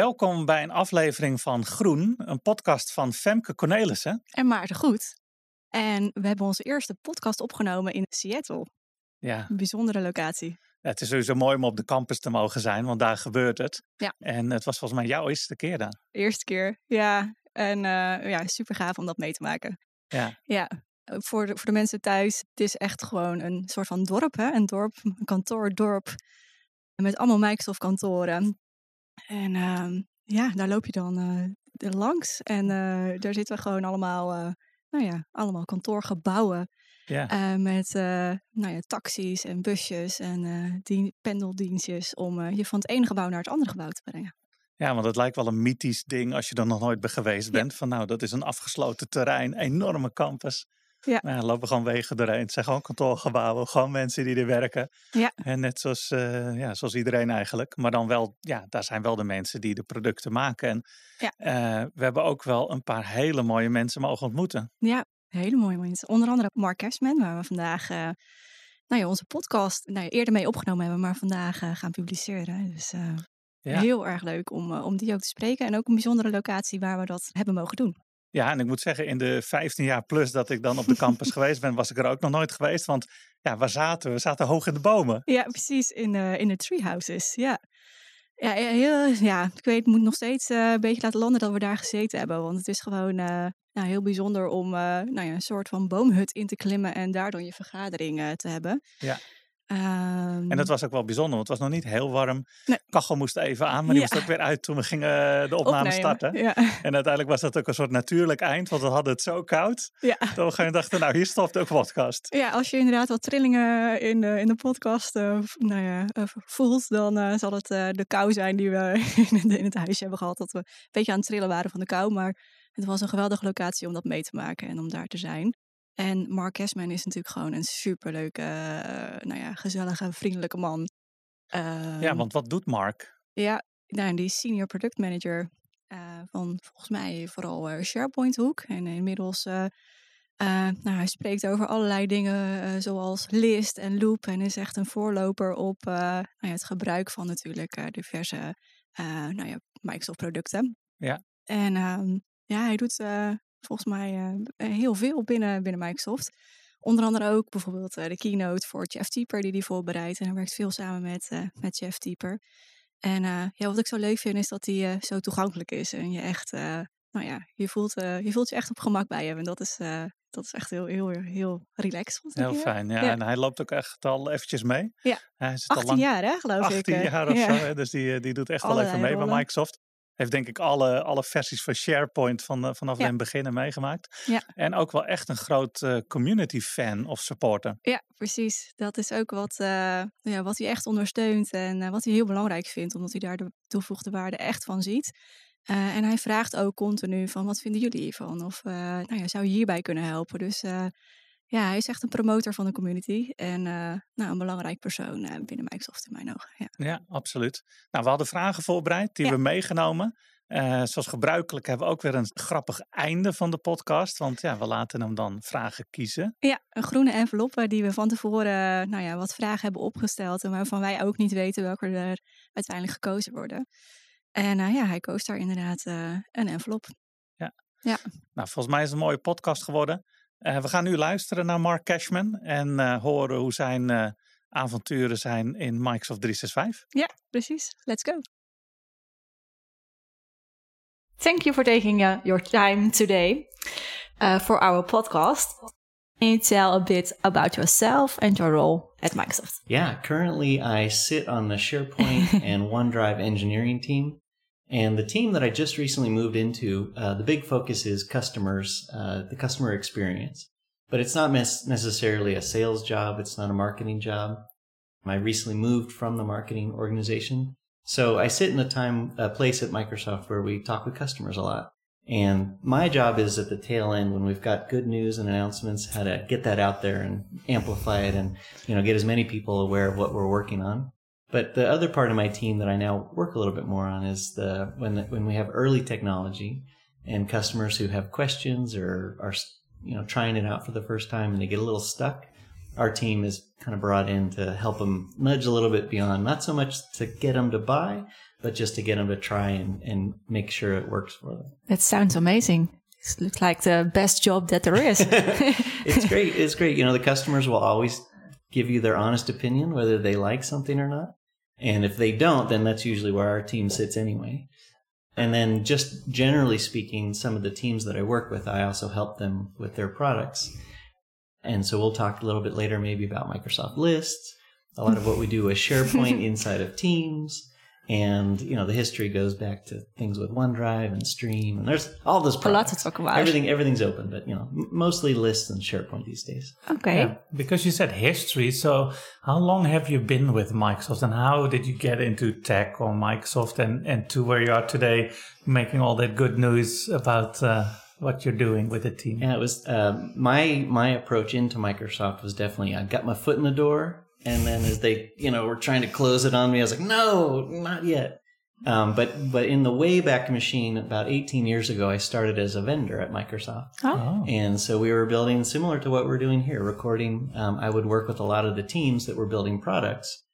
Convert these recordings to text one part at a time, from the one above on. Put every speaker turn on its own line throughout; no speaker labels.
Welkom bij een aflevering van Groen, een podcast van Femke Cornelissen.
En Maarten Goed. En we hebben onze eerste podcast opgenomen in Seattle.
Ja,
Een bijzondere locatie.
het is sowieso mooi om op de campus te mogen zijn, want daar gebeurt het.
Ja.
En het was volgens mij jouw eerste keer daar.
Eerste keer, ja. En uh, ja, super gaaf om dat mee te maken.
Ja.
Ja, voor de, voor de mensen thuis, het is echt gewoon een soort van dorp, hè? Een dorp, een kantoordorp. Met allemaal Microsoft kantoren. En uh, ja, daar loop je dan uh, langs. En uh, daar zitten gewoon allemaal, uh, nou ja, allemaal kantoorgebouwen.
Ja.
met nou ja, taxis en busjes en dien, pendeldienstjes om je van het ene gebouw naar het andere gebouw te brengen.
Ja, want het lijkt wel een mythisch ding als je er nog nooit bij geweest bent. Ja. Van nou, dat is een afgesloten terrein, enorme campus.
Ja.
Nou, lopen gewoon wegen doorheen. Het zijn gewoon kantoorgebouwen, gewoon mensen die er werken.
Ja.
En net zoals, uh, ja, zoals iedereen eigenlijk. Maar dan wel, ja, daar zijn wel de mensen die de producten maken. En
ja.
uh, we hebben ook wel een paar hele mooie mensen mogen ontmoeten.
Ja, hele mooie mensen. Onder andere Mark Cashman, waar we vandaag uh, nou ja, onze podcast nou ja, eerder mee opgenomen hebben, maar vandaag gaan publiceren. Dus ja. heel erg leuk om, om die ook te spreken. En ook een bijzondere locatie waar we dat hebben mogen doen.
Ja, en ik moet zeggen, in de 15 jaar plus dat ik dan op de campus geweest ben, was ik er ook nog nooit geweest. Want ja, waar zaten we? We zaten hoog in de bomen.
Ja, precies, in, uh, in de treehouses, ja. Ja, heel, ja, ik weet, moet nog steeds uh, een beetje laten landen dat we daar gezeten hebben. Want het is gewoon uh, nou, heel bijzonder om nou ja, een soort van boomhut in te klimmen en daar dan je vergadering te hebben.
Ja.
Um,
en dat was ook wel bijzonder, want het was nog niet heel warm.
Nee.
Kachel moest even aan, maar die
Ja.
moest ook weer uit toen we gingen de opname
opnemen.
starten.
Ja.
En uiteindelijk was dat ook een soort natuurlijk eind, want we hadden het zo koud.
Ja.
Dat we dachten, nou hier stopt ook podcast.
ja, als je inderdaad wat trillingen in de, in de podcast eh, nou ja, eh, voelt, dan eh, zal het eh, de kou zijn die we in, het- in het huisje hebben gehad. Dat we een beetje aan het trillen waren van de kou. Maar het was een geweldige locatie om dat mee te maken en om daar te zijn. En Mark Cashman is natuurlijk gewoon een superleuke, eh, nou ja, gezellige, vriendelijke man.
Ja,
Ehm,
want wat doet Mark?
Ja, nou, die is senior product manager eh, van volgens mij vooral eh, SharePoint hoek. En inmiddels, eh, nou, hij spreekt over allerlei dingen zoals list en loop. En is echt een voorloper op nou ja, het gebruik van natuurlijk diverse nou ja, Microsoft producten.
Ja.
En ehm, ja, hij doet volgens mij eh, heel veel binnen, binnen Microsoft. Onder andere ook bijvoorbeeld eh, de keynote voor Jeff Tieper die hij voorbereidt. En hij werkt veel samen met, eh, met Jeff Tieper. En eh, ja, wat ik zo leuk vind is dat hij eh, zo toegankelijk is. En je echt, eh, nou ja, je voelt, eh, je voelt je echt op gemak bij hem. En dat is, eh, dat is echt heel, heel, heel relaxed.
Heel fijn, ja.
Ja.
En hij loopt ook echt al eventjes mee.
Ja.
Hij zit al
18
lang,
jaar hè, geloof
18
ik. eh.
jaar of
ja.
zo. Hè? Dus die, eh, die doet echt al even mee bij. Microsoft. Heeft denk ik alle, alle versies van SharePoint van, eh, vanaf
Ja.
den beginnen meegemaakt.
Ja.
En ook wel echt een groot eh, community fan of supporter.
Ja, precies. Dat is ook wat, eh, ja, wat hij echt ondersteunt en wat hij heel belangrijk vindt, omdat hij daar de toegevoegde waarde echt van ziet. En hij vraagt ook continu van wat vinden jullie hiervan? Of nou ja, zou je hierbij kunnen helpen? Dus ja, hij is echt een promotor van de community en eh, nou, een belangrijk persoon eh, binnen Microsoft in mijn ogen. Ja.
Ja, absoluut. Nou, we hadden vragen voorbereid, die
Ja.
we meegenomen. Eh, zoals gebruikelijk hebben we ook weer een grappig einde van de podcast. Want ja, we laten hem dan vragen kiezen.
ja, een groene enveloppe die we van tevoren nou ja, wat vragen hebben opgesteld en waarvan wij ook niet weten welke er uiteindelijk gekozen worden. En ja, hij koos daar inderdaad een envelop.
Nou, volgens mij is het een mooie podcast geworden. Eh, we gaan nu luisteren naar Mark Cashman en eh, horen hoe zijn eh, avonturen zijn in Microsoft 365.
Ja, precies. Let's go. Thank you for taking uh, your time today uh, for our podcast. Can you tell a bit about yourself and your role at Microsoft?
Yeah, currently I sit on the SharePoint and OneDrive engineering team. And the team that I just recently moved into, uh, the big focus is customers, uh, the customer experience. But it's not mes- necessarily a sales job, it's not a marketing job. I recently moved from the marketing organization. So I sit in a time uh, place at Microsoft where we talk with customers a lot. And my job is at the tail end when we've got good news and announcements, how to get that out there and amplify it and, you know, get as many people aware of what we're working on. But the other part of my team that I now work a little bit more on is the when when we have early technology and customers who have questions or are you know trying it out for the first time and they get a little stuck. our team is kind of brought in to help them nudge a little bit beyond, not so much to get them to buy, but just to get them to try and, and make sure it works for them.
That sounds amazing. It looks like the best job that there is.
it's great. It's great. You know, the customers will always give you their honest opinion, whether they like something or not. And if they don't, then that's usually where our team sits anyway. And then just generally speaking, some of the teams that I work with, I also help them with their products. And so we'll talk a little bit later maybe about Microsoft Lists. A lot of what we do is SharePoint inside of Teams and you know the history goes back to things with OneDrive and Stream, and there's all this.
A lot to talk about.
Everything, everything's open, but you know, mostly lists and SharePoint these days.
Okay. Yeah,
because you said history, so how long have you been with Microsoft, and how did you get into tech or Microsoft, and and to where you are today, making all that good news about. Uh, what you're doing with the team.
Yeah, it was uh, my my approach into Microsoft was definitely I got my foot in the door and then as they, you know, were trying to close it on me, I was like, no, not yet. Um, but but in the Wayback Machine, about 18 years ago, I started as a vendor at Microsoft,
oh.
and so we were building similar to what we're doing here, recording. Um, I would work with a lot of the teams that were building products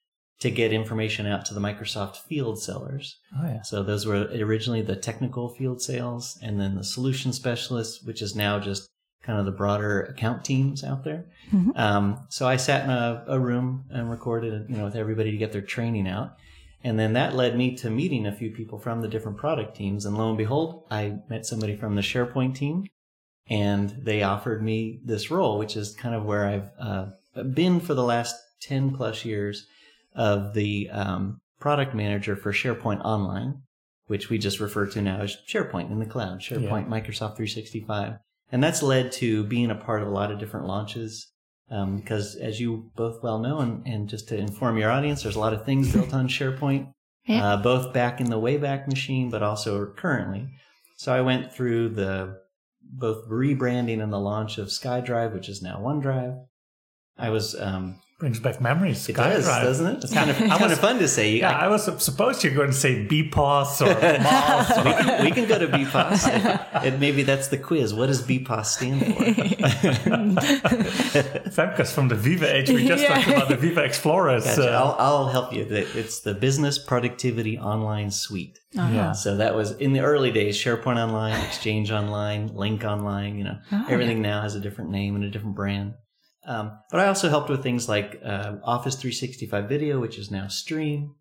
to get information out to the Microsoft field sellers.
Oh yeah.
So those were originally the technical field sales, and then the solution specialists, which is now just kind of the broader account teams out there. Mm-hmm. Um, so I sat in a, a, room and recorded, you know, with everybody to get their training out. And then that led me to meeting a few people from the different product teams. And lo and behold, I met somebody from the SharePoint team and they offered me this role, which is kind of where I've uh, been for the last 10 plus years of the um, product manager for SharePoint Online, which we just refer to now as SharePoint in the cloud, SharePoint yeah. Microsoft 365 and that's led to being a part of a lot of different launches. Um, because as you both well know, and, and just to inform your audience, there's a lot of things built on SharePoint, yeah. uh, both back in the Wayback Machine, but also currently. So I went through the both rebranding and the launch of SkyDrive, which is now OneDrive. I was um,
brings back memories.
It does, doesn't it? It's kind of kind of fun to say.
Yeah, I, I was supposed you're going to say BPOS or MOS.
we, can, we can go to BPOS. and maybe that's the quiz. What does BPOS stand for?
Femke's from the Viva age. We just yeah. talked about the Viva Explorers.
Gotcha. Uh, I'll, I'll help you. It's the Business Productivity Online Suite.
Uh-huh. Yeah.
So that was in the early days, SharePoint Online, Exchange Online, Lync Online, you know, oh, everything yeah. now has a different name and a different brand. Um, but I also helped with things like uh, Office 365 Video, which is now Stream.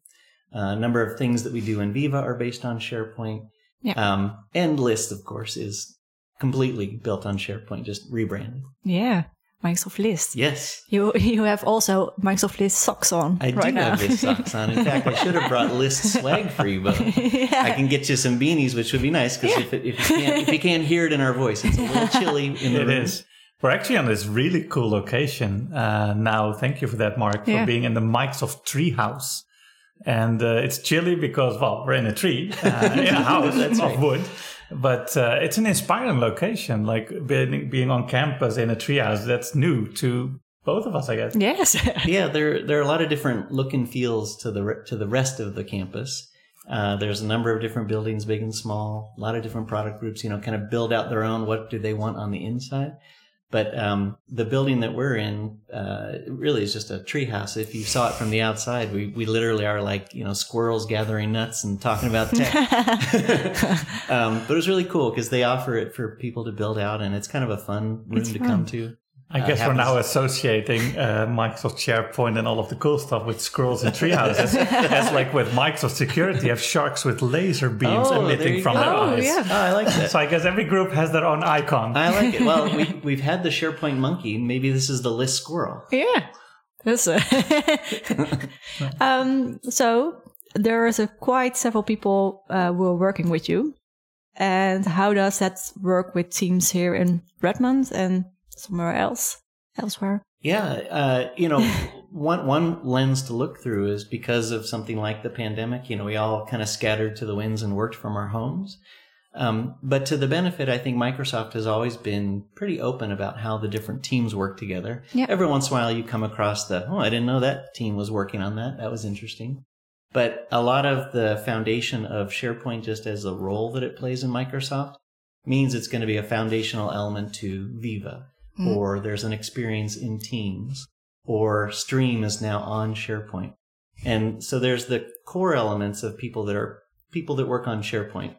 Uh, a number of things that we do in Viva are based on SharePoint.
Yeah.
Um, and List, of course, is completely built on SharePoint, just rebranded.
Yeah. Microsoft List.
Yes.
You you have also Microsoft List socks on.
I
right
do
now.
have List socks on. In fact, I should have brought List swag for you, but yeah. I can get you some beanies, which would be nice because yeah. if, if, you can't if you can't hear it in our voice, it's a little chilly in the
it
room.
Is. We're actually on this really cool location uh, now. Thank you for that, Mark, yeah. for being in the Microsoft Treehouse. And uh, it's chilly because, well, we're in a tree, uh, in a house that's of right. wood. But uh, it's an inspiring location, like being, being on campus in a treehouse. That's new to both of us, I guess.
Yes.
yeah, there there are a lot of different look and feels to the to the rest of the campus. Uh, there's a number of different buildings, big and small. A lot of different product groups, you know, kind of build out their own. What do they want on the inside? But um, the building that we're in uh, really is just a treehouse. If you saw it from the outside, we, we literally are like you know squirrels gathering nuts and talking about tech. um, but it was really cool because they offer it for people to build out, and it's kind of a fun room it's to fun. come to.
I uh, guess we're now associating uh, Microsoft SharePoint and all of the cool stuff with squirrels and treehouses. As like with Microsoft Security, have sharks with laser beams
oh,
emitting from
go.
their
oh,
eyes.
Yeah.
Oh, I like that.
so I guess every group has their own icon.
I like it. Well, we, we've had the SharePoint monkey. Maybe this is the list squirrel.
Yeah. That's um, so there is a quite several people uh, who are working with you. And how does that work with teams here in Redmond and somewhere else, elsewhere.
Yeah, uh, you know, one one lens to look through is because of something like the pandemic. You know, we all kind of scattered to the winds and worked from our homes. Um, but to the benefit, I think Microsoft has always been pretty open about how the different teams work together.
Yep.
Every once in a while, you come across the, oh, I didn't know that team was working on that. That was interesting. But a lot of the foundation of SharePoint, just as a role that it plays in Microsoft, means it's going to be a foundational element to Viva mm. or there's an experience in Teams or Stream is now on SharePoint. And so there's the core elements of people that are people that work on SharePoint.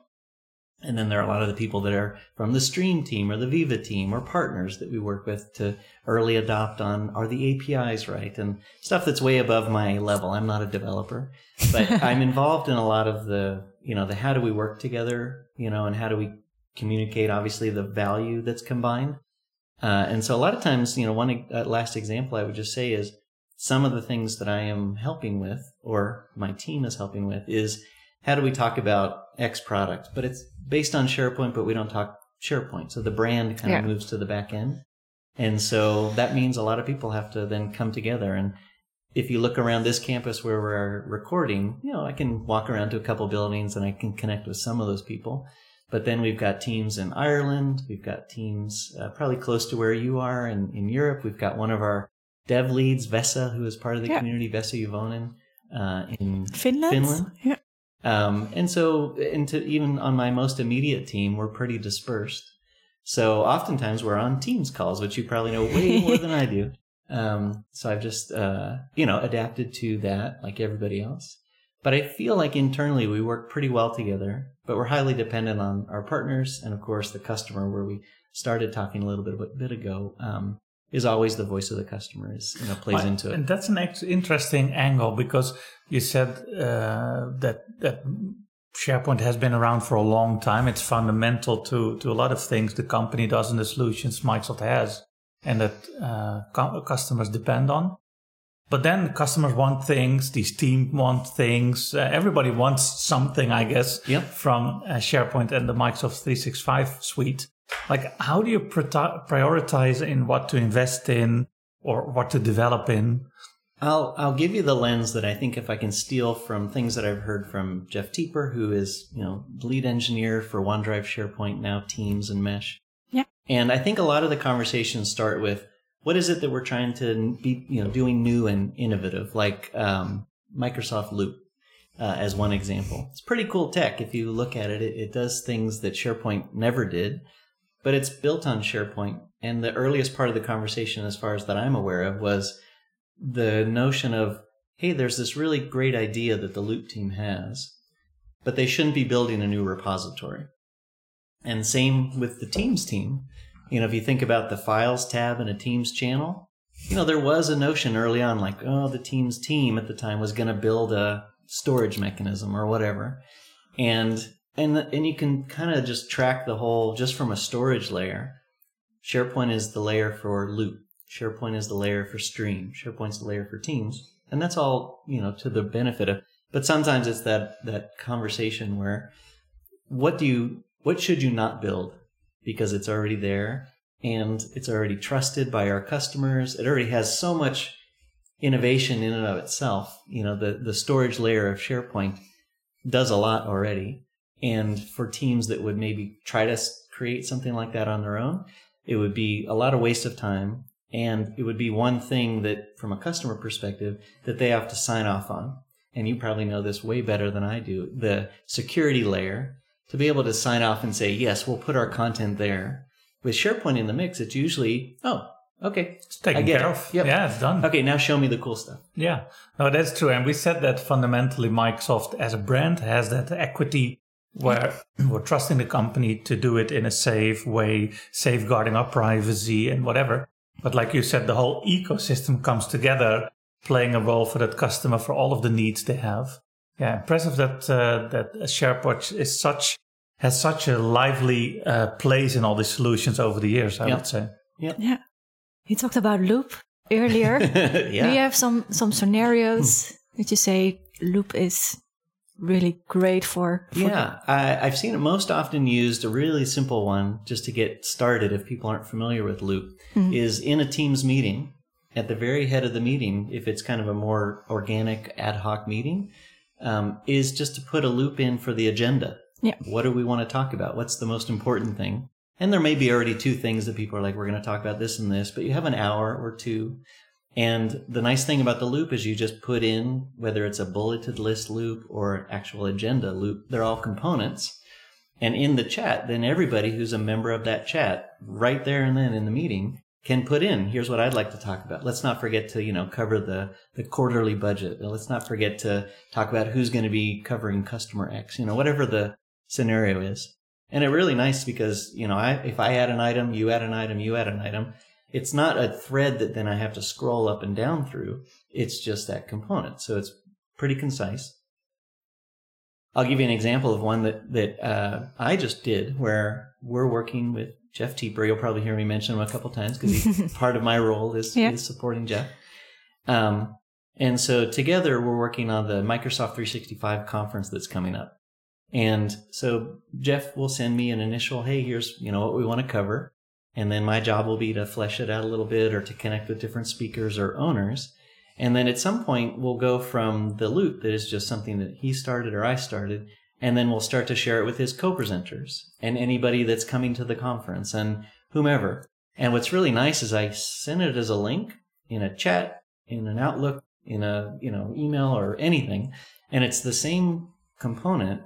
And then there are a lot of the people that are from the Stream team or the Viva team or partners that we work with to early adopt on are the APIs right and stuff that's way above my level. I'm not a developer, but I'm involved in a lot of the, you know, the how do we work together, you know, and how do we communicate obviously the value that's combined. Uh, and so a lot of times, you know, one uh, last example I would just say is some of the things that I am helping with or my team is helping with is how do we talk about X product? But it's based on SharePoint, but we don't talk SharePoint. So the brand kind yeah. of moves to the back end. And so that means a lot of people have to then come together. And if you look around this campus where we're recording, you know, I can walk around to a couple buildings and I can connect with some of those people. But then we've got teams in Ireland. We've got teams uh, probably close to where you are in, in Europe. We've got one of our dev leads, Vesa, who is part of the yeah. community, Vesa Juvonen, uh, in
Finland.
Finland.
Yeah.
Um, and so, into even on my most immediate team, we're pretty dispersed. So oftentimes we're on Teams calls, which you probably know way more than I do. Um, so I've just, uh, you know, adapted to that like everybody else. But I feel like internally we work pretty well together, but we're highly dependent on our partners and of course the customer where we started talking a little bit, a bit ago. Um, is always the voice of the customer is you know plays into it
and that's an interesting angle because you said uh, that that SharePoint has been around for a long time. It's fundamental to to a lot of things the company does and the solutions Microsoft has, and that uh, customers depend on. But then customers want things, these teams want things, uh, everybody wants something, I guess,
yep.
from uh, SharePoint and the Microsoft 365 suite. Like, how do you prioritize in what to invest in or what to develop in?
I'll I'll give you the lens that I think if I can steal from things that I've heard from Jeff Teper, who is you know lead engineer for OneDrive, SharePoint, now Teams and Mesh.
Yeah.
And I think a lot of the conversations start with what is it that we're trying to be you know doing new and innovative, like um, Microsoft Loop. Uh, as one example, it's pretty cool tech. If you look at it, it, it does things that SharePoint never did, but it's built on SharePoint. And the earliest part of the conversation, as far as that I'm aware of, was the notion of, hey, there's this really great idea that the Loop team has, but they shouldn't be building a new repository. And same with the Teams team. You know, if you think about the Files tab in a Teams channel, you know, there was a notion early on like, oh, the Teams team at the time was going to build a storage mechanism or whatever. And and and you can kind of just track the whole just from a storage layer. SharePoint is the layer for Loop. SharePoint is the layer for Stream. SharePoint's the layer for Teams, and that's all you know to the benefit of. But sometimes it's that that conversation where, what do you, what should you not build, because it's already there and it's already trusted by our customers. It already has so much innovation in and of itself. You know, the the storage layer of SharePoint does a lot already, and for teams that would maybe try to create something like that on their own, it would be a lot of waste of time and it would be one thing that, from a customer perspective, that they have to sign off on. And you probably know this way better than I do. The security layer to be able to sign off and say, yes, we'll put our content there. With SharePoint in the mix, it's usually, oh, okay.
It's taken care of. Yep. Yeah, it's done.
Okay, now show me the cool stuff.
Yeah, no, that's true. And we said that fundamentally Microsoft as a brand has that equity where we're trusting the company to do it in a safe way, safeguarding our privacy and whatever. But like you said, the whole ecosystem comes together, playing a role for that customer for all of the needs they have. Yeah, impressive that uh, that SharePoint is such has such a lively uh, place in all these solutions over the years. I yep. would say.
Yeah.
Yeah. You talked about Loop earlier. yeah. Do you have some some scenarios that you say Loop is really great for.
for yeah, I, I've seen it most often used. A really simple one, just to get started, if people aren't familiar with Loop, mm-hmm. is in a Teams meeting. At the very head of the meeting, if it's kind of a more organic ad hoc meeting, um, is just to put a loop in for the agenda.
Yeah.
What do we want to talk about? What's the most important thing? And there may be already two things that people are like, we're going to talk about this and this, but you have an hour or two and the nice thing about the loop is you just put in whether it's a bulleted list loop or actual agenda loop, they're all components. And in the chat, then everybody who's a member of that chat right there and then in the meeting can put in here's what i'd like to talk about. Let's not forget to you know cover the the quarterly budget. Let's not forget to talk about who's going to be covering customer x you know whatever the scenario is. And it really nice because you know I, if i add an item you add an item you add an item it's not a thread that then i have to scroll up and down through. It's just that component. So it's pretty concise. I'll give you an example of one that that uh, I just did, where we're working with Jeff Teper. You'll probably hear me mention him a couple times because he's part of my role is, yeah. is supporting Jeff. Um, and so together we're working on the Microsoft 365 conference that's coming up. And so Jeff will send me an initial, hey, here's you know what we want to cover, and then my job will be to flesh it out a little bit or to connect with different speakers or owners. And then at some point, we'll go from the loop that is just something that he started or I started, and then we'll start to share it with his co-presenters and anybody that's coming to the conference and whomever. And what's really nice is I send it as a link in a chat, in an Outlook, in a you know email or anything, and it's the same component.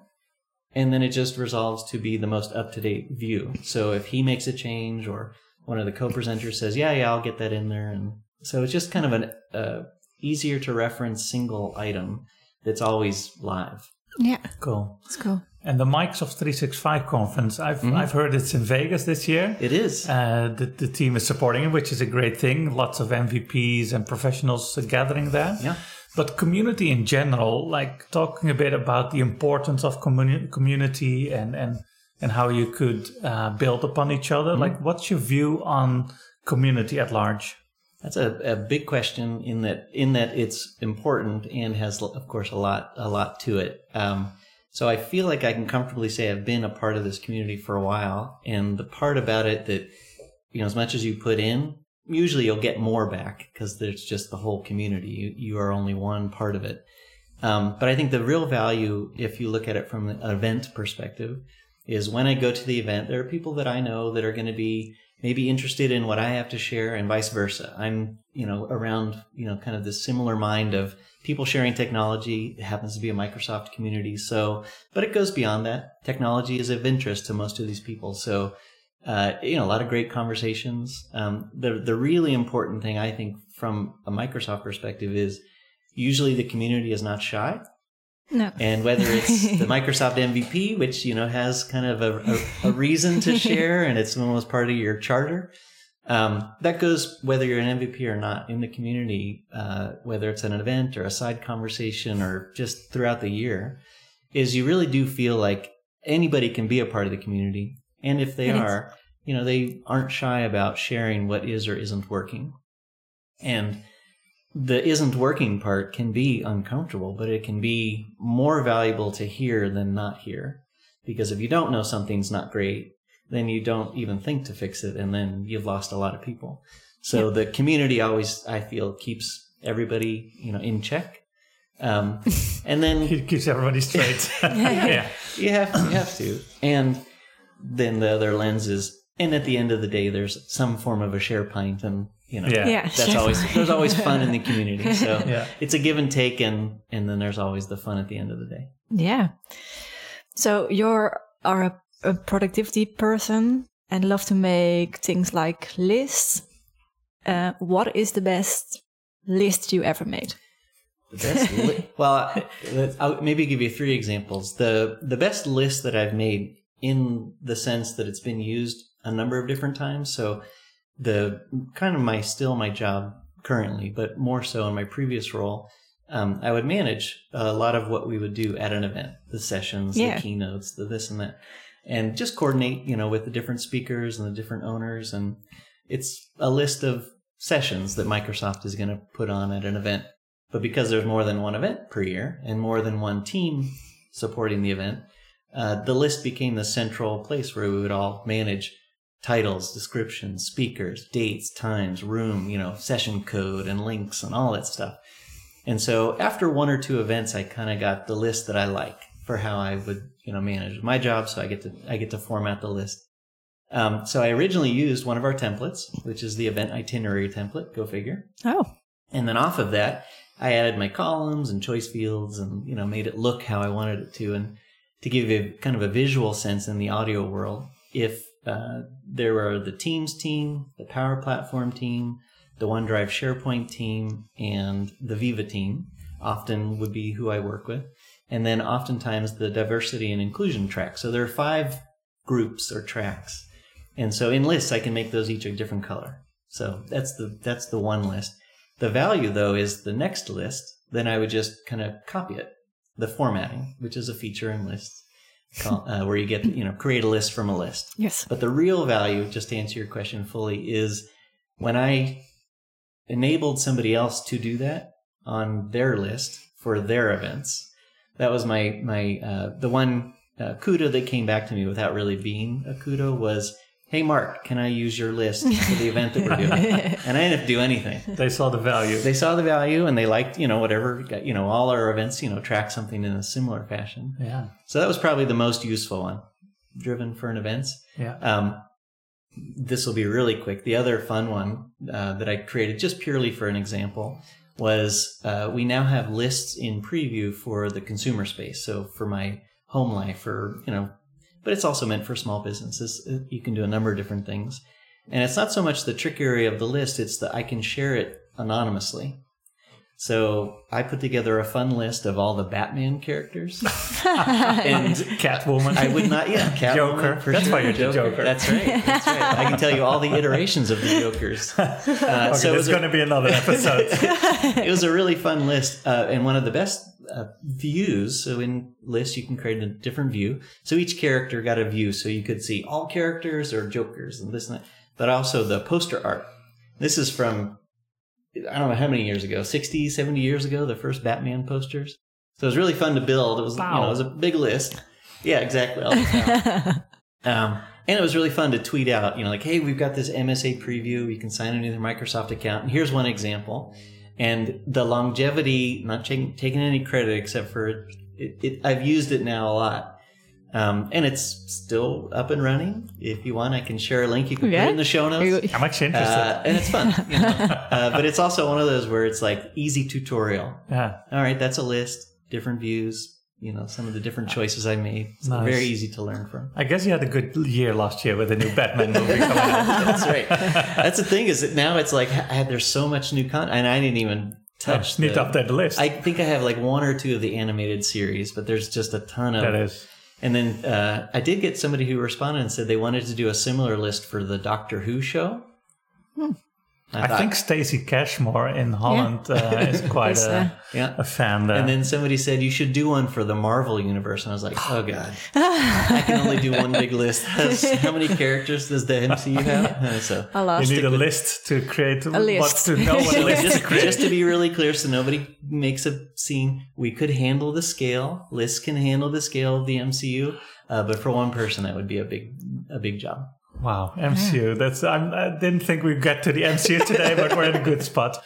And then it just resolves to be the most up to date view. So if he makes a change or one of the co-presenters says, "Yeah, yeah, I'll get that in there," and so it's just kind of an uh, easier to reference single item that's always live.
Yeah.
Cool.
It's cool.
And the Microsoft 365 conference, I've mm-hmm. I've heard it's in Vegas this year.
It is.
Uh, the, the team is supporting it, which is a great thing. Lots of MVPs and professionals gathering there.
Yeah.
But community in general, like talking a bit about the importance of communi- community and, and, and how you could uh, build upon each other. Mm-hmm. Like, what's your view on community at large?
That's a, a big question in that in that it's important and has of course a lot a lot to it. Um, so I feel like I can comfortably say I've been a part of this community for a while, and the part about it that you know as much as you put in, usually you'll get more back because there's just the whole community. You you are only one part of it. Um, but I think the real value, if you look at it from an event perspective, is when I go to the event, there are people that I know that are going to be maybe interested in what I have to share and vice versa. I'm, you know, around, you know, kind of this similar mind of people sharing technology. It happens to be a Microsoft community. So, but it goes beyond that. Technology is of interest to most of these people. So, uh, you know, a lot of great conversations. Um, the, the really important thing I think from a Microsoft perspective is usually the community is not shy.
No.
And whether it's the Microsoft MVP, which, you know, has kind of a, a, a reason to share and it's almost part of your charter, um, that goes whether you're an MVP or not in the community, uh, whether it's an event or a side conversation or just throughout the year, is you really do feel like anybody can be a part of the community. And if they are, you know, they aren't shy about sharing what is or isn't working. And the isn't working part can be uncomfortable, but it can be more valuable to hear than not hear. Because if you don't know something's not great, then you don't even think to fix it, and then you've lost a lot of people. So yeah. the community always, I feel, keeps everybody, you know, in check. Um, and then
it keeps everybody straight.
yeah, you have to, you have to. And then the other lens is, and at the end of the day, there's some form of a SharePint, and you know,
yeah, yeah
that's always there's always fun in the community. So yeah. it's a give and take, and and then there's always the fun at the end of the day.
Yeah. So you're are a, a productivity person and love to make things like lists. Uh, what is the best list you ever made?
The best li- well, I'll maybe give you three examples. The the best list that I've made in the sense that it's been used a number of different times. So the kind of my still my job currently, but more so in my previous role, um, I would manage a lot of what we would do at an event, the sessions, yeah. the keynotes, the this and that, and just coordinate, you know, with the different speakers and the different owners. And it's a list of sessions that Microsoft is going to put on at an event. But because there's more than one event per year and more than one team supporting the event, uh, the list became the central place where we would all manage titles, descriptions, speakers, dates, times, room, you know, session code and links and all that stuff. And so after one or two events, I kind of got the list that I like for how I would, you know, manage my job. So I get to, I get to format the list. Um, so I originally used one of our templates, which is the event itinerary template. Go figure.
Oh.
And then off of that, I added my columns and choice fields and, you know, made it look how I wanted it to. And to give you kind of a visual sense in the audio world, if uh, there are the Teams team, the Power Platform team, the OneDrive SharePoint team, and the Viva team. Often would be who I work with, and then oftentimes the diversity and inclusion track. So there are five groups or tracks, and so in lists I can make those each a different color. So that's the that's the one list. The value though is the next list. Then I would just kind of copy it, the formatting, which is a feature in lists uh, where you get you know create a list from a list.
Yes.
But the real value, just to answer your question fully, is when I enabled somebody else to do that on their list for their events. That was my my uh, the one uh, kudo that came back to me without really being a kudo was hey mark can i use your list for the event that we're doing? And i didn't have to do anything.
They saw the value.
they saw the value and they liked you know whatever you know all our events you know track something in a similar fashion.
Yeah.
so that was probably the most useful one driven for an events
Yeah.
um, this will be really quick. The other fun one uh, that i created just purely for an example was uh, we now have lists in preview for the consumer space. So for my home life or you know but it's also meant for small businesses. Uh, You can do a number of different things. And it's not so much the trick area of the list, it's that I can share it anonymously. So I put together a fun list of all the Batman characters. and
Catwoman.
I would not, yeah, Catwoman,
Joker.
For
That's
sure.
why you're the Joker.
That's right. That's right. I can tell you all the iterations of the Jokers. Uh,
okay,
so it
there's going to be another episode.
it was a really fun list uh, and one of the best uh, views. So in lists, you can create a different view. So each character got a view, so you could see all characters or jokers and this and that, but also the poster art. This is from I don't know how many years ago, 60, 70 years ago, the first Batman posters. So it was really fun to build. It was, you know,
Wow.
it was a big list. Yeah, exactly. All the time. Um, and it was really fun to tweet out, you know, like, hey, we've got this MSA preview. You can sign into your Microsoft account. And here's one example. And the longevity, not taking, taking any credit except for it, it, I've used it now a lot. Um, and it's still up and running. If you want, I can share a link. You can put
Yeah?
it in the show notes.
You-
I'm actually interested.
Uh, and it's fun. you know. uh, but it's also one of those where it's like easy tutorial.
yeah.
All right, that's a list, different views, you know, some of the different choices I made. It's
Nice.
very easy to learn from.
I guess you had a good year last year with the new Batman movie coming out.
That's right. That's the thing is that now it's like there's so much new content, and I didn't even touch.
Need
the-
to update the list.
I think I have like one or two of the animated series, but there's just a ton of.
that is.
And then uh, I did get somebody who responded and said they wanted to do a similar list for the Doctor Who show.
I,
thought-
think Stacy Cashmore in Holland uh, is quite
It's,
a,
yeah.
a fan there.
And then somebody said you should do one for the Marvel universe, and I was like, oh god, I can only do one big list. How many characters does the MCU have? Uh, So
I'll
you need a list to create a
list.
What, to know what list
just, just to be really clear, so nobody makes a scene, we could handle the scale. Lists can handle the scale of the MCU, uh, but for one person, that would be a big, a big job.
Wow, MCU. That's I'm, I didn't think we'd get to the MCU today, but we're in a good spot.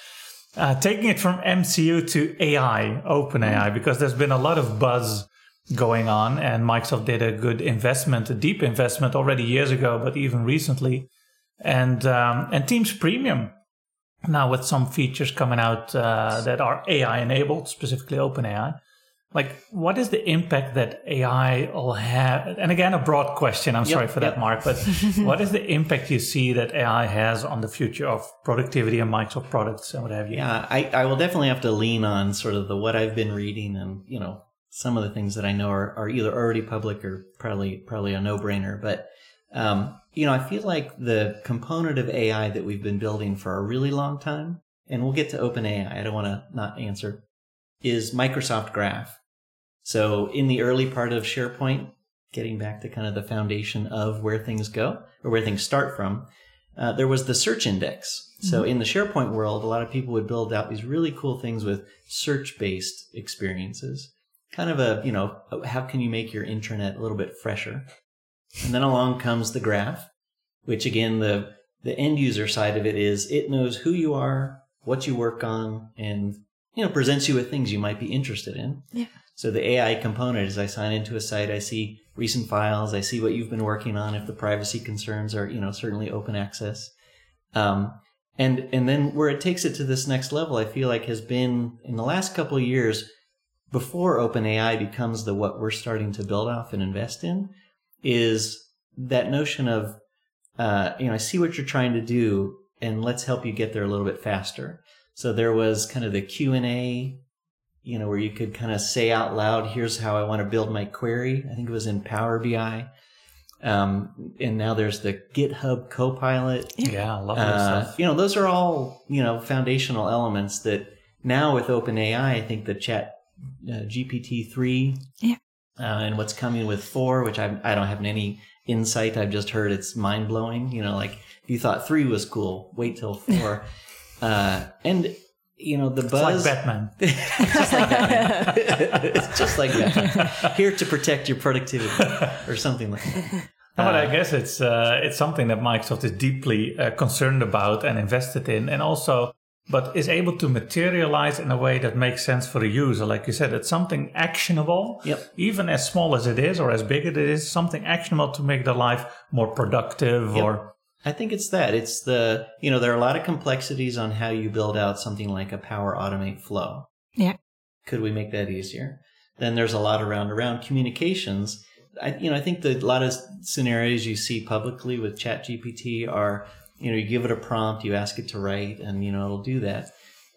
Uh, taking it from MCU to AI, OpenAI, because there's been a lot of buzz going on, and Microsoft did a good investment, a deep investment already years ago, but even recently, and um, and Teams Premium now with some features coming out uh, that are AI enabled, specifically OpenAI. Like, what is the impact that AI will have? And again, a broad question. I'm sorry for that. Mark, but what is the impact you see that AI has on the future of productivity and Microsoft products and what have you?
Yeah, I, I will definitely have to lean on sort of the what I've been reading and you know some of the things that I know are, are either already public or probably probably a no brainer. But um, you know, I feel like the component of AI that we've been building for a really long time, and we'll get to OpenAI. I don't want to not answer. Is Microsoft Graph. So in the early part of SharePoint, getting back to kind of the foundation of where things go or where things start from, uh, there was the search index. So in the SharePoint world, a lot of people would build out these really cool things with search-based experiences. Kind of a, you know, how can you make your intranet a little bit fresher? And then along comes the graph, which again, the, the end user side of it is it knows who you are, what you work on, and, you know, presents you with things you might be interested in.
Yeah.
So the AI component is I sign into a site, I see recent files, I see what you've been working on. If the privacy concerns are, you know, certainly open access. Um, and, and then where it takes it to this next level, I feel like has been in the last couple of years before OpenAI becomes the what we're starting to build off and invest in is that notion of uh, you know, I see what you're trying to do, and let's help you get there a little bit faster. So there was kind of the Q and A, you know, where you could kind of say out loud, "Here's how I want to build my query." I think it was in Power BI. Um, and now there's the GitHub Copilot.
Yeah, I love that
Uh,
stuff.
you know, those are all you know foundational elements that now with OpenAI, I think the Chat uh, GPT three,
Yeah.
uh, and what's coming with four, which I I don't have any insight. I've just heard it's mind blowing. You know, like if you thought three was cool, wait till four. uh, and you know the
It's
buzz.
like Batman.
it's just like that. it's just like that. Here to protect your productivity, or something like that.
No, but I guess it's uh, it's something that Microsoft is deeply uh, concerned about and invested in, and also, but is able to materialize in a way that makes sense for the user. Like you said, it's something actionable,
Yep.
even as small as it is or as big as it is, something actionable to make their life more productive
Yep.
or
I think it's that. It's the, you know, there are a lot of complexities on how you build out something like a Power Automate flow.
Yeah.
Could we make that easier? Then there's a lot around around communications. I, you know, I think that a lot of scenarios you see publicly with ChatGPT are, you know, you give it a prompt, you ask it to write, and you know it'll do that.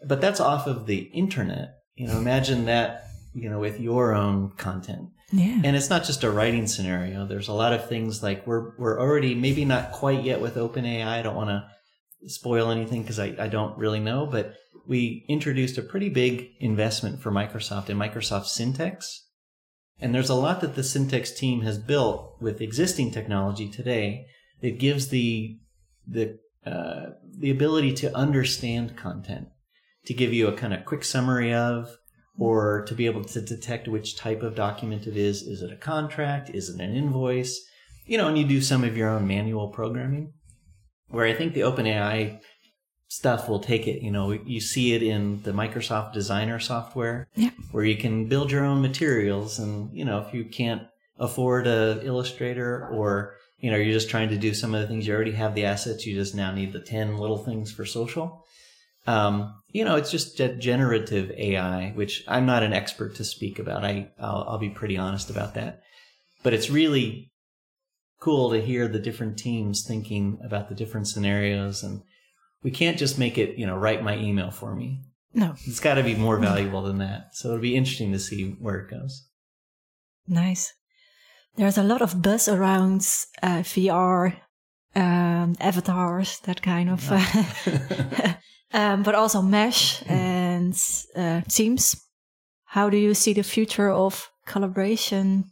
But that's off of the internet. You know, imagine that, you know, with your own content.
Yeah.
And it's not just a writing scenario. There's a lot of things like we're we're already maybe not quite yet with OpenAI. I don't want to spoil anything because I, I don't really know, but we introduced a pretty big investment for Microsoft in Microsoft Syntex. And there's a lot that the Syntex team has built with existing technology today that gives the the uh, the ability to understand content, to give you a kind of quick summary of, or to be able to detect which type of document it is. Is it a contract? Is it an invoice? You know, and you do some of your own manual programming. Where I think the OpenAI stuff will take it. You know, you see it in the Microsoft Designer software,
Yeah.
where you can build your own materials. And, you know, if you can't afford a Illustrator or, you know, you're just trying to do some of the things, you already have the assets, you just now need the 10 little things for social. Um, you know, it's just ge- generative AI, which I'm not an expert to speak about. I, I'll, I'll be pretty honest about that. But it's really cool to hear the different teams thinking about the different scenarios. And we can't just make it, you know, write my email for me.
No.
It's got to be more valuable than that. So it'll be interesting to see where it goes.
Nice. There's a lot of buzz around uh, VR, um, avatars, that kind of, uh, um, but also Mesh and uh, Teams. How do you see the future of collaboration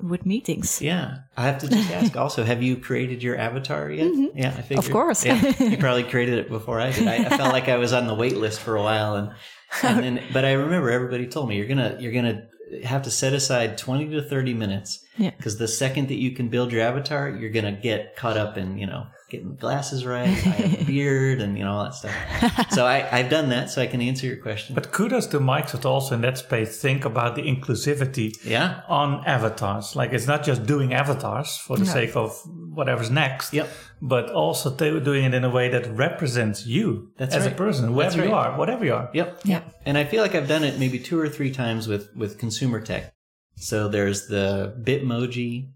with meetings?
Yeah. I have to just ask also, have you created your avatar yet?
Mhm.
Yeah, I figured.
Of course.
Yeah, you probably created it before I did. I, I felt like I was on the wait list for a while and, and then, but I remember everybody told me you're going to, you're going to have to set aside 20 to 30 minutes
Yeah.
because the second that you can build your avatar, you're going to get caught up in, you know, getting glasses right, I have a beard and, you know, all that stuff. So I, I've done that so I can answer your question.
But kudos to Microsoft also in that space. Think about the inclusivity
yeah.
on avatars. Like it's not just doing avatars for the
No.
sake of whatever's next,
Yep.
but also t- doing it in a way that represents you
That's
as a person,
That's
whoever you are, whatever you are.
Yep.
Yeah.
And I feel like I've done it maybe two or three times with with consumer tech. So there's the Bitmoji.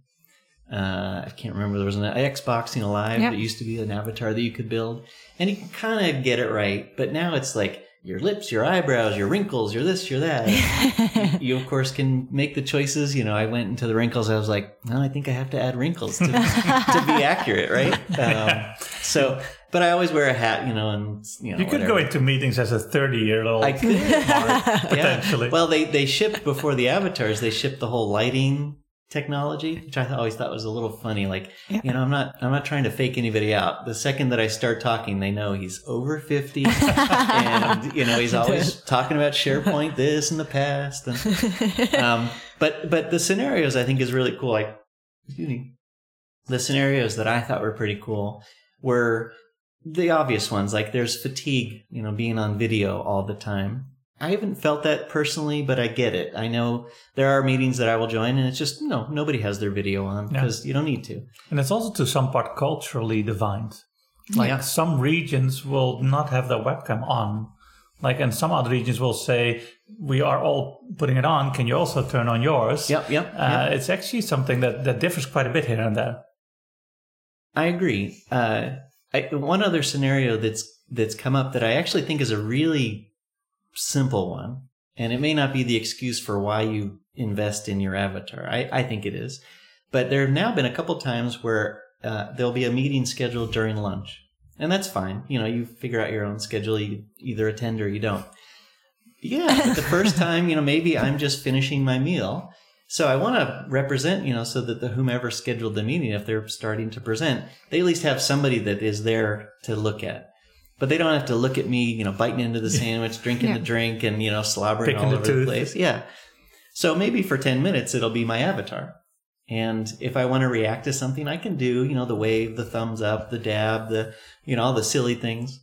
Uh, I can't remember. There was an Xbox Live
Yep.
that used to be an avatar that you could build, and you can kind of get it right. But now it's like your lips, your eyebrows, your wrinkles, your this, your that. you of course can make the choices. You know, I went into the wrinkles. I was like, no, I think I have to add wrinkles to, to be accurate, right? Um, so, but I always wear a hat, you know, and you know,
You could
whatever.
go into meetings as a 30 year old.
I could.
Potentially.
Well, they they shipped before the avatars. They shipped the whole lighting technology, which I always thought was a little funny. Like,
Yeah.
you know, I'm not I'm not trying to fake anybody out. The second that I start talking, they know he's over fifty, and you know he's always talking about SharePoint this in the past. And, um, but but the scenarios I think is really cool. Like, excuse me, the scenarios that I thought were pretty cool were the obvious ones. Like, there's fatigue, you know, being on video all the time. I haven't felt that personally, but I get it. I know there are meetings that I will join, and it's just no, nobody has their video on
Yeah.
because you don't need to.
and it's also to some part culturally defined. Like
Yeah.
some regions will not have their webcam on. Like, and some other regions will say, we are all putting it on. Can you also turn on yours?
Yep, yep.
Uh,
yep.
It's actually something that, that differs quite a bit here and there.
I agree. Uh, I, one other scenario that's that's come up that I actually think is a really simple one, and it may not be the excuse for why you invest in your avatar. I, I think it is, but there have now been a couple times where uh, there'll be a meeting scheduled during lunch, and that's fine. You know, you figure out your own schedule. You either attend or you don't. Yeah, but the first time, you know, maybe I'm just finishing my meal. So I want to represent, you know, so that the whomever scheduled the meeting, if they're starting to present, they at least have somebody that is there to look at. But they don't have to look at me, you know, biting into the sandwich, drinking
Yeah.
the drink, and you know, slobbering
Picking
all over
tooth.
the place. Yeah. So maybe for ten minutes it'll be my avatar. And if I want to react to something, I can do, you know, the wave, the thumbs up, the dab, the, you know, all the silly things.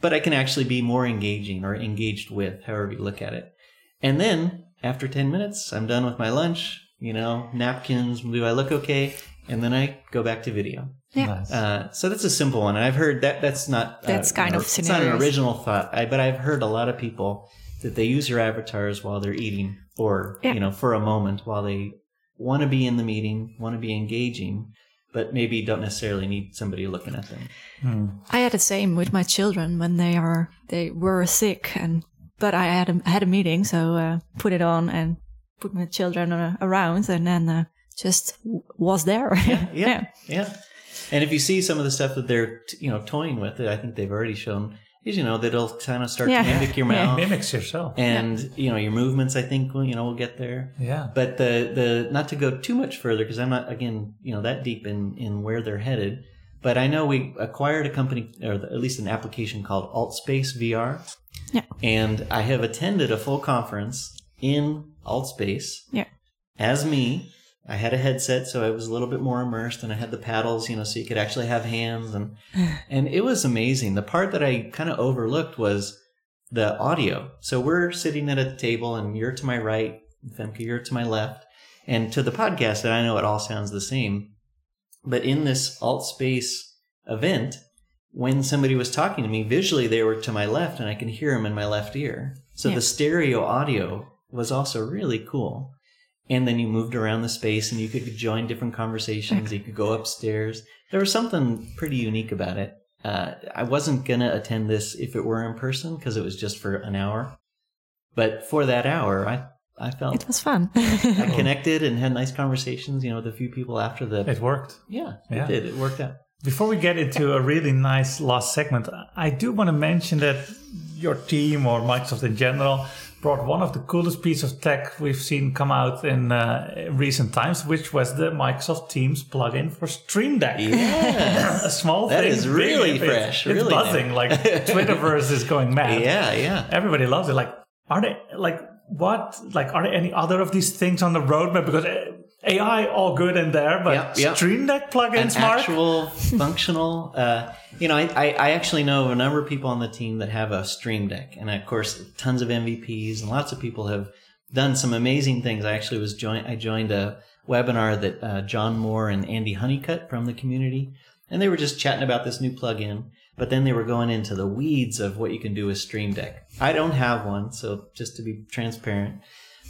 But I can actually be more engaging or engaged with, however you look at it. And then after 10 minutes, I'm done with my lunch, you know, napkins, do I look okay? And then I go back to video.
Yeah.
Nice.
Uh, so that's a simple one. And I've heard that that's not, uh,
That's kind of
It's not an original thought, I, but I've heard a lot of people that they use their avatars while they're eating or,
Yeah.
you know, for a moment while they want to be in the meeting, want to be engaging, but maybe don't necessarily need somebody looking at them.
Hmm.
I had the same with my children when they are they were sick, and but I had a, I had a meeting, so uh, put it on and put my children uh, around, and then uh, just was there.
Yeah. Yeah. And if you see some of the stuff that they're, you know, toying with, it, I think they've already shown is, you know, that it'll kind of start
Yeah.
to mimic your
Yeah.
mouth.
Mimics yourself.
And, you know, your movements, I think, will, you know, will get there.
Yeah.
But the, the, not to go too much further, because I'm not, again, you know, that deep in, in where they're headed. But I know we acquired a company, or at least an application called AltSpace VR.
Yeah.
And I have attended a full conference in AltSpace
Yeah.
as me. I had a headset, so I was a little bit more immersed, and I had the paddles, you know, so you could actually have hands, and and it was amazing. The part that I kind of overlooked was the audio. So we're sitting at a table, and you're to my right, Femke, you're to my left, and to the podcast, and I know it all sounds the same, but in this alt space event, when somebody was talking to me, visually they were to my left, and I can hear them in my left ear. So
Yeah.
the stereo audio was also really cool. And then you moved around the space and you could join different conversations. You could go upstairs. There was something pretty unique about it. Uh, I wasn't going to attend this if it were in person because it was just for an hour. But for that hour, I, I felt
It was fun.
I connected and had nice conversations, you know, with a few people after the.
It worked.
yeah,
Yeah.
it did. It worked out.
Before we get into a really nice last segment, I do want to mention that your team or Microsoft in general brought one of the coolest pieces of tech we've seen come out in uh, recent times, which was the Microsoft Teams plugin for Stream Deck.
Yeah.
a small
That
thing,
is
big
really
bit.
fresh,
It's
really
buzzing.
new.
Like Twitterverse is going mad.
yeah, yeah.
Everybody loves it. Like, are they like what? Like, are there any other of these things on the roadmap? Because uh, AI all good in there, but
Yep, yep.
Stream Deck
An
plugins, Mark.
actual functional. Uh, you know, I, I, I actually know a number of people on the team that have a Stream Deck, and of course, tons of MVPs, and lots of people have done some amazing things. I actually was joined. I joined a webinar that uh, John Moore and Andy Huneycutt from the community, and they were just chatting about this new plugin. But then they were going into the weeds of what you can do with Stream Deck. I don't have one, so just to be transparent.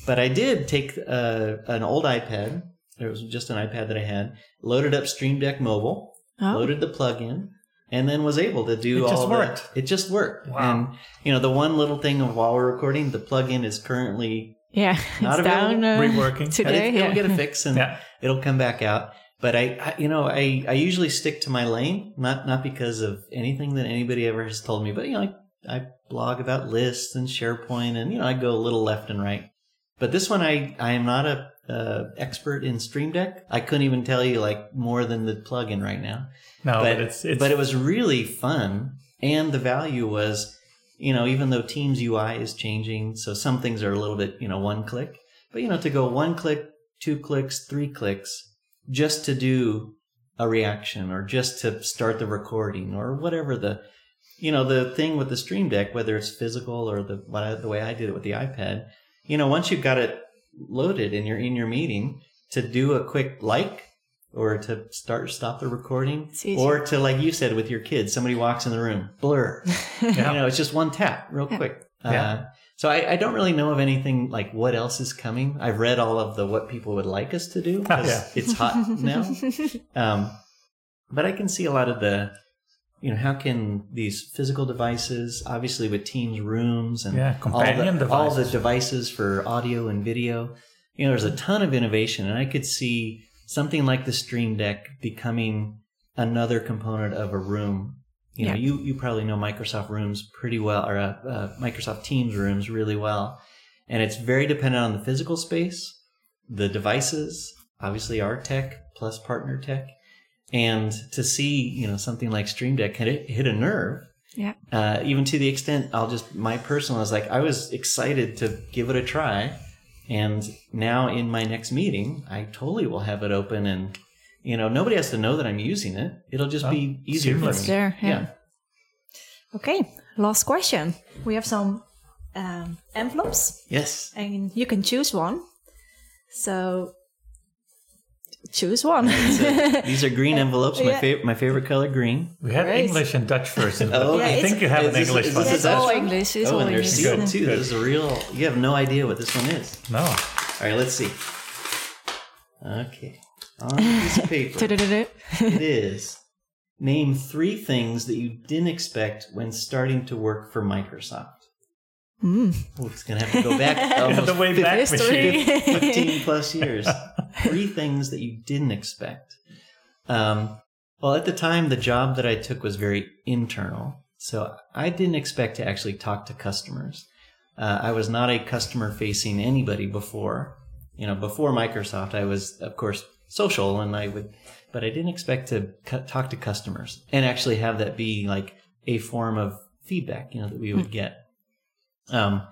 But I did take uh, an old iPad. It was just an iPad that I had. Loaded up Stream Deck Mobile,
Oh.
loaded the plug-in, and then was able to do
It
all
just
the-
worked.
It just worked.
Wow.
And you know, the one little thing of while we're recording, the plug-in is currently
yeah,
Not
it's down uh,
Reworking.
today.
it, will
yeah.
get a fix and
Yeah.
it'll come back out. But I, I, you know, I, I usually stick to my lane, not not because of anything that anybody ever has told me, but you know, I, I blog about lists and SharePoint, and you know, I go a little left and right. But this one, I, I am not a uh, expert in Stream Deck. I couldn't even tell you like more than the plugin right now.
No,
but,
but, it's it's
but it was really fun, and the value was, you know, even though Teams UI is changing, so some things are a little bit, you know, one click, but you know, to go one click, two clicks, three clicks, just to do a reaction or just to start the recording or whatever the, you know, the thing with the Stream Deck, whether it's physical or the what I, the way I did it with the iPad, you know, once you've got it loaded and you're in your meeting, to do a quick like or to start stop the recording or to like you said with your kids somebody walks in the room blur
Yeah.
you know it's just one tap real
Yeah.
quick
Yeah.
uh, so I, I don't really know of anything like what else is coming i've read all of the what people would like us to do 'cause
Yeah.
it's hot now um, but I can see a lot of the, you know, how can these physical devices, obviously with Teams rooms and
yeah, companion
all, the,
devices.
all the devices for audio and video, you know, there's a ton of innovation, and I could see something like the Stream Deck becoming another component of a room. You know,
Yeah.
you you probably know Microsoft Rooms pretty well, or uh, uh, Microsoft Teams Rooms really well, and it's very dependent on the physical space, the devices, obviously our tech plus partner tech, and to see you know something like Stream Deck hit, hit a nerve
Yeah.
uh, even to the extent I'll just my personal is like I was excited to give it a try, and now in my next meeting I totally will have it open and you know nobody has to know that I'm using it. It'll just
Oh,
be easier for me.
There, yeah.
Okay, last question. We have some um, envelopes,
Yes.
and you can choose one. So choose one.
So these are green envelopes. My
Yeah.
favorite, my favorite color, green.
we had
Great.
English and Dutch version. but
Oh,
Yeah,
I think you have
is
an
this-
English
is
one.
It's all? English. It's
oh,
all
and they're
English.
sealed
Yeah.
too.
Good.
This is a real. You have no idea what this one is.
No.
All right, let's see. Okay, on a piece of paper. It is name three things that you didn't expect when starting to work for Microsoft.
Mm.
Oh, it's gonna have to go back almost
the way back
History.
machine.
15 plus years. Three things that you didn't expect. Um, well, at the time, the job that I took was very internal. So I didn't expect to actually talk to customers. Uh, I was not a customer facing anybody before. You know, before Microsoft, I was, of course, social and I would, but I didn't expect to cu- talk to customers and actually have that be like a form of feedback, you know, that we would get. Um,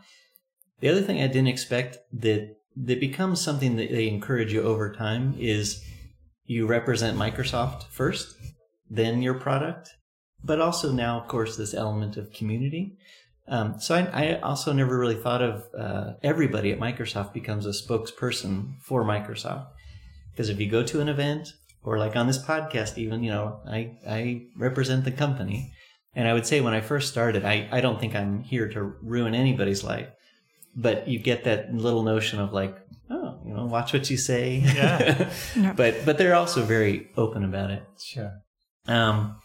the other thing I didn't expect that that becomes something that they encourage you over time is you represent Microsoft first, then your product, but also now, of course, this element of community. Um, so I, I also never really thought of uh, everybody at Microsoft becomes a spokesperson for Microsoft. Because if you go to an event or like on this podcast, even, you know, I, I represent the company. And I would say when I first started, I, I don't think I'm here to ruin anybody's life but you get that little notion of like, oh, you know, watch what you say.
Yeah.
Yeah.
but but they're also very open about it.
Sure.
Um,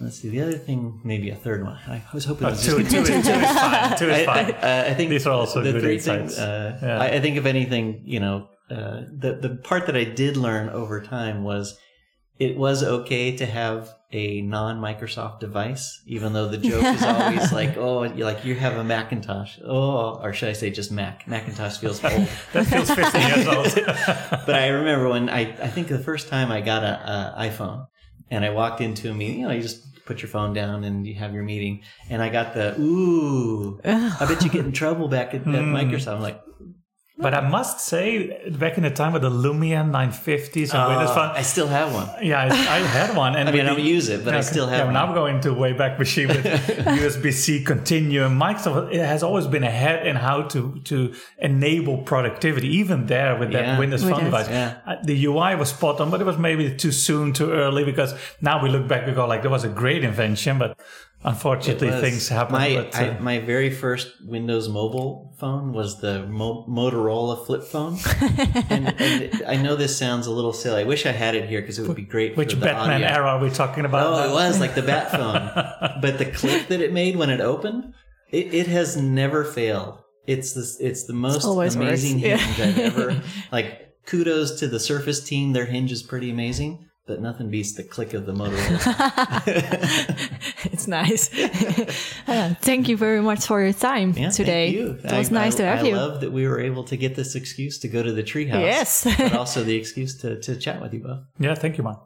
let's see. The other thing, maybe a third one. I was hoping.
Oh,
it was
two,
just
two, is, two is fine. Two is
I, I, uh, I think
These are also
the
good
three
insights.
things. Uh,
Yeah.
I, I think if anything, you know, uh, the the part that I did learn over time was it was okay to have a non Microsoft device, even though the joke is always like, oh, you like you have a Macintosh, oh, or should I say just Mac? Macintosh feels old.
That feels 50 years old.
but I remember when I, I think the first time I got a, a iPhone and I walked into a meeting, you know, you just put your phone down and you have your meeting. And I got the, ooh, I bet you get in trouble back at, at
Hmm.
Microsoft. I'm like,
but I must say, back in the time with the Lumia 950s and Windows
oh,
Phone,
I still have one.
yeah, I, I had one. And
I mean, I don't
the-
use it, but I
Okay.
still have
yeah,
one.
now I'm going to way back machine with USB-C Continuum. Microsoft it has always been ahead in how to to enable productivity, even there with that
Yeah.
Windows Phone
it.
device.
Yeah.
Uh, The UI was spot on, but it was maybe too soon, too early. Because now we look back, we go like, that was a great invention, but unfortunately, things happen.
My
but,
I,
uh,
my very first Windows mobile phone was the Mo- Motorola flip phone, and, and I know this sounds a little silly. I wish I had it here because it would be great.
which
for the
Batman
audio.
era are we talking about?
Oh, it was like the bat phone. but the click that it made when it opened, it, it has never failed. It's this. It's the most
always works.
amazing
Yeah.
hinge I've ever. Like kudos to the Surface team. Their hinge is pretty amazing, but nothing beats the click of the Motorola.
it's nice. Uh, thank you very much for your time
Yeah,
today.
Thank you.
It was
I,
nice
I,
to have
I
you.
I love that we were able to get this excuse to go to the treehouse.
Yes.
but also the excuse to, to chat with you both.
yeah, thank you, man.